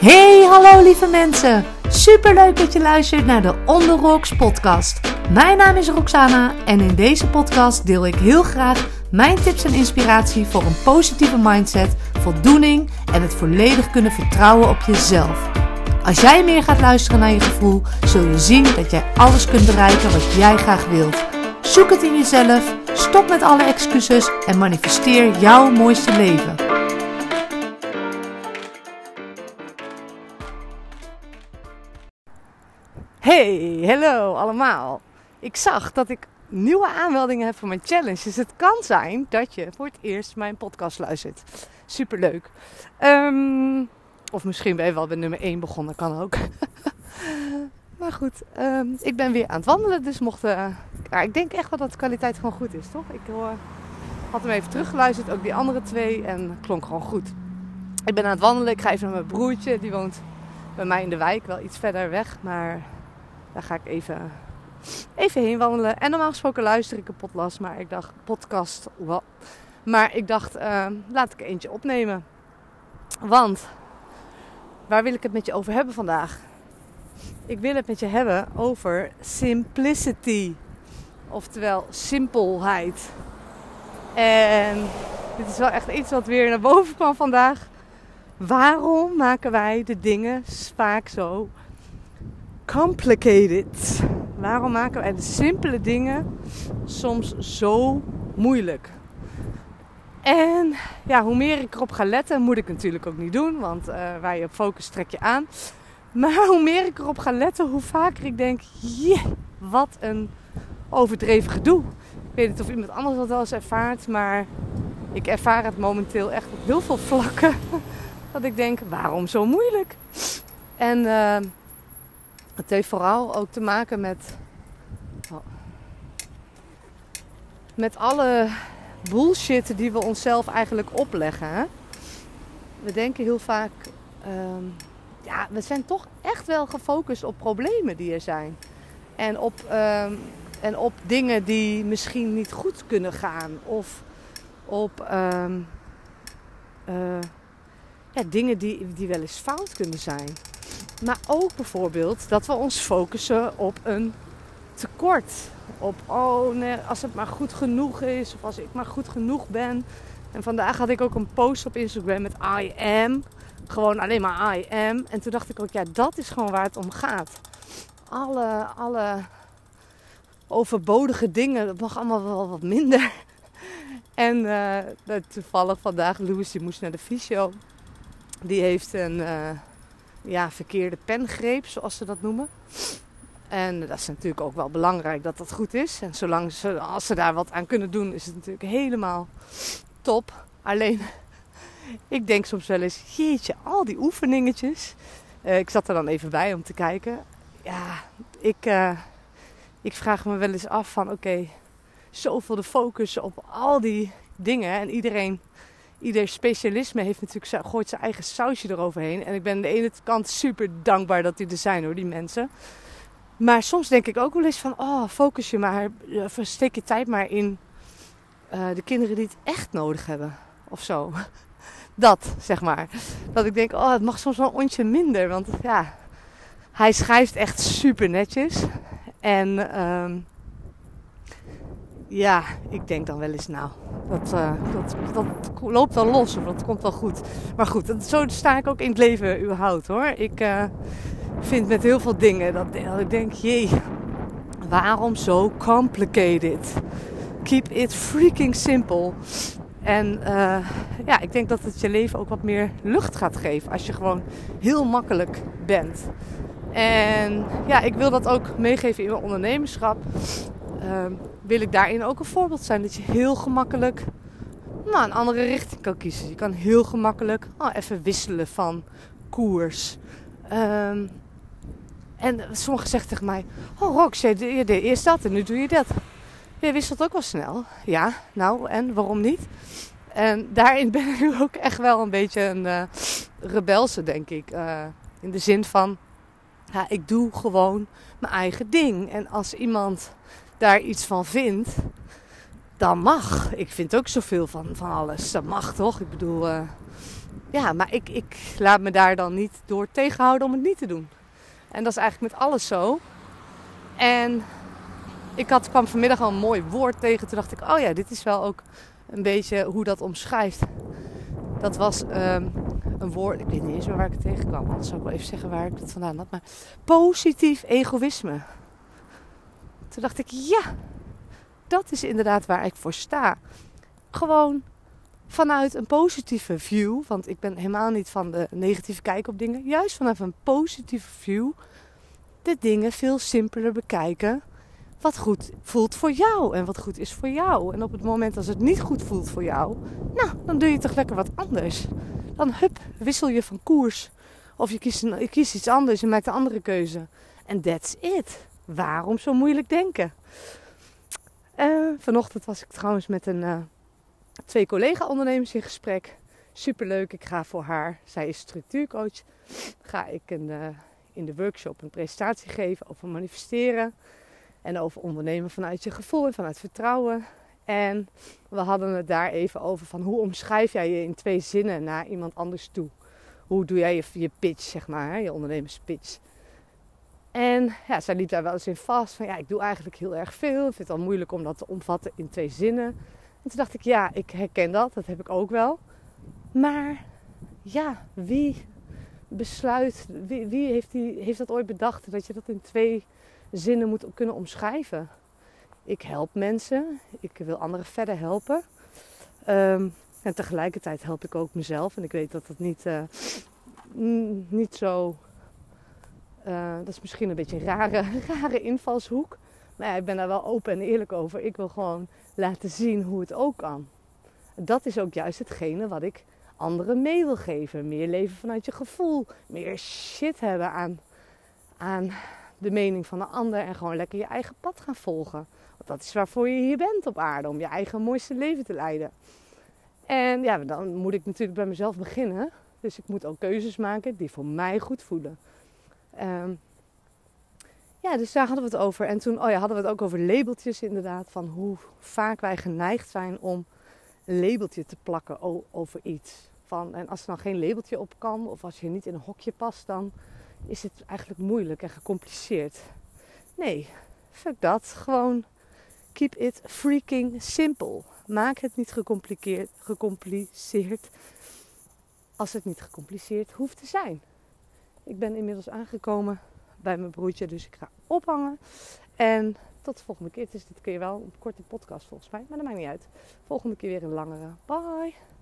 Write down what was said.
Hey, hallo lieve mensen. Superleuk dat je luistert naar de On The Rocks podcast. Mijn naam is Roxana en in deze podcast deel ik heel graag mijn tips en inspiratie voor een positieve mindset, voldoening en het volledig kunnen vertrouwen op jezelf. Als jij meer gaat luisteren naar je gevoel, zul je zien dat jij alles kunt bereiken wat jij graag wilt. Zoek het in jezelf, stop met alle excuses en manifesteer jouw mooiste leven. Hey, hallo allemaal. Ik zag dat ik nieuwe aanmeldingen heb voor mijn challenge. Dus het kan zijn dat je voor het eerst mijn podcast luistert. Superleuk. Ehm, of misschien ben je wel bij nummer 1 begonnen, kan ook. maar goed, ehm, ik ben weer aan het wandelen. Dus mocht. Uh, ja, ik denk echt wel dat de kwaliteit gewoon goed is, toch? Ik hoor, had hem even teruggeluisterd, ook die andere twee. En klonk gewoon goed. Ik ben aan het wandelen. Ik ga even naar mijn broertje. Die woont bij mij in de wijk, wel iets verder weg. Maar daar ga ik even, heen wandelen. En normaal gesproken luister ik een podcast, maar ik dacht, podcast, wat? Maar ik dacht, uh, laat ik eentje opnemen. Want, waar wil ik het met je over hebben vandaag? Ik wil het met je hebben over simplicity. Oftewel, simpelheid. En dit is wel echt iets wat weer naar boven kwam vandaag. Waarom maken wij de dingen vaak zo complicated? Waarom maken wij de simpele dingen soms zo moeilijk? En ja, hoe meer ik erop ga letten, moet ik natuurlijk ook niet doen, want uh, waar je op focus trek je aan. Maar hoe meer ik erop ga letten, hoe vaker ik denk: yeah, wat een overdreven gedoe. Ik weet niet of iemand anders dat wel eens ervaart, maar ik ervaar het momenteel echt op heel veel vlakken. Dat ik denk: waarom zo moeilijk? En uh, het heeft vooral ook te maken met. Met alle bullshit die we onszelf eigenlijk opleggen. Hè? We denken heel vaak. Um, ja, we zijn toch echt wel gefocust op problemen die er zijn. En op, um, en op dingen die misschien niet goed kunnen gaan. Of op um, uh, ja, dingen die, die wel eens fout kunnen zijn. Maar ook bijvoorbeeld dat we ons focussen op een tekort. Op, oh nee, als het maar goed genoeg is. Of als ik maar goed genoeg ben. En vandaag had ik ook een post op Instagram met I am. Gewoon alleen maar I am. En toen dacht ik ook, ja, dat is gewoon waar het om gaat. Alle, alle overbodige dingen, dat mag allemaal wel wat minder. En uh, toevallig vandaag, Louis die moest naar de fysio. Die heeft een uh, ja, verkeerde pengreep, zoals ze dat noemen. En dat is natuurlijk ook wel belangrijk dat dat goed is. En zolang ze, als ze daar wat aan kunnen doen, is het natuurlijk helemaal top. Alleen, ik denk soms wel eens, jeetje, al die oefeningetjes. Uh, ik zat er dan even bij om te kijken. Ja, ik, uh, ik vraag me wel eens af van, oké, zoveel de focus op al die dingen. En iedereen, ieder specialisme heeft natuurlijk, gooit zijn eigen sausje eroverheen. En ik ben aan de ene kant super dankbaar dat die er zijn hoor, die mensen. Maar soms denk ik ook wel eens van, oh, focus je maar, steek je tijd maar in uh, de kinderen die het echt nodig hebben. Of zo. Dat, zeg maar. Dat ik denk, oh, het mag soms wel een ontje minder. Want ja, hij schrijft echt super netjes. En um, ja, ik denk dan wel eens, nou, dat, uh, dat, dat loopt wel los of dat komt wel goed. Maar goed, dat, zo sta ik ook in het leven überhaupt hoor. Ik uh, vind met heel veel dingen dat, ik denk, jee, waarom zo complicated? Keep it freaking simple. En uh, ja, ik denk dat het je leven ook wat meer lucht gaat geven als je gewoon heel makkelijk bent. En ja, ik wil dat ook meegeven in mijn ondernemerschap. Uh, wil ik daarin ook een voorbeeld zijn. Dat je heel gemakkelijk nou, een andere richting kan kiezen. Je kan heel gemakkelijk oh, even wisselen van koers. Um, en sommigen zeggen tegen mij: Oh, Rox, je deed eerst dat en nu doe je dat. Je wisselt ook wel snel. Ja, nou en waarom niet? En daarin ben ik ook echt wel een beetje een uh, rebelse, denk ik. Uh, in de zin van: ja, ik doe gewoon mijn eigen ding. En als iemand daar iets van vindt, dan mag. Ik vind ook zoveel van, van alles. Dat mag toch? Ik bedoel, uh, ja, maar ik, ik laat me daar dan niet door tegenhouden om het niet te doen. En dat is eigenlijk met alles zo. En ik had, kwam vanmiddag al een mooi woord tegen. Toen dacht ik, oh ja, dit is wel ook een beetje hoe dat omschrijft. Dat was um, een woord, ik weet niet eens meer waar ik het tegenkwam. Dan zou ik wel even zeggen waar ik het vandaan had. Maar positief egoïsme. Toen dacht ik, ja, dat is inderdaad waar ik voor sta. Gewoon vanuit een positieve view. Want ik ben helemaal niet van de negatieve kijk op dingen. Juist vanuit een positieve view de dingen veel simpeler bekijken. Wat goed voelt voor jou en wat goed is voor jou. En op het moment als het niet goed voelt voor jou, nou, dan doe je toch lekker wat anders. Dan hup, wissel je van koers. Of je kiest, je kiest iets anders, je maakt een andere keuze. En that's it. Waarom zo moeilijk denken? Uh, vanochtend was ik trouwens met een, uh, twee collega-ondernemers in gesprek. Superleuk. Ik ga voor haar, zij is structuurcoach, ga ik een, uh, in de workshop een presentatie geven over manifesteren. En over ondernemen vanuit je gevoel en vanuit vertrouwen. En we hadden het daar even over van hoe omschrijf jij je in twee zinnen naar iemand anders toe? Hoe doe jij je, je pitch, zeg maar, je ondernemerspitch? En ja, zij liep daar wel eens in vast van ja, ik doe eigenlijk heel erg veel. Ik vind het al moeilijk om dat te omvatten in twee zinnen. En toen dacht ik, ja, ik herken dat, dat heb ik ook wel. Maar ja, wie besluit, wie, wie heeft, die, heeft dat ooit bedacht dat je dat in twee zinnen moet kunnen omschrijven? Ik help mensen, ik wil anderen verder helpen. Um, en tegelijkertijd help ik ook mezelf. En ik weet dat dat niet, uh, niet zo uh, dat is misschien een beetje een rare, rare invalshoek. Maar ja, ik ben daar wel open en eerlijk over. Ik wil gewoon laten zien hoe het ook kan. Dat is ook juist hetgene wat ik anderen mee wil geven. Meer leven vanuit je gevoel. Meer shit hebben aan, aan de mening van de ander. En gewoon lekker je eigen pad gaan volgen. Want dat is waarvoor je hier bent op aarde. Om je eigen mooiste leven te leiden. En ja, dan moet ik natuurlijk bij mezelf beginnen. Dus ik moet ook keuzes maken die voor mij goed voelen. Um, ja, dus daar hadden we het over. En toen oh ja, hadden we het ook over labeltjes inderdaad. Van hoe vaak wij geneigd zijn om een labeltje te plakken over iets. Van, en als er dan geen labeltje op kan, of als je niet in een hokje past, dan is het eigenlijk moeilijk en gecompliceerd. Nee, fuck dat. Gewoon keep it freaking simple. Maak het niet gecompliceerd, gecompliceerd als het niet gecompliceerd hoeft te zijn. Ik ben inmiddels aangekomen bij mijn broertje, dus ik ga ophangen. En tot de volgende keer. Het is dit keer wel een korte podcast volgens mij, maar dat maakt niet uit. Volgende keer weer een langere. Bye!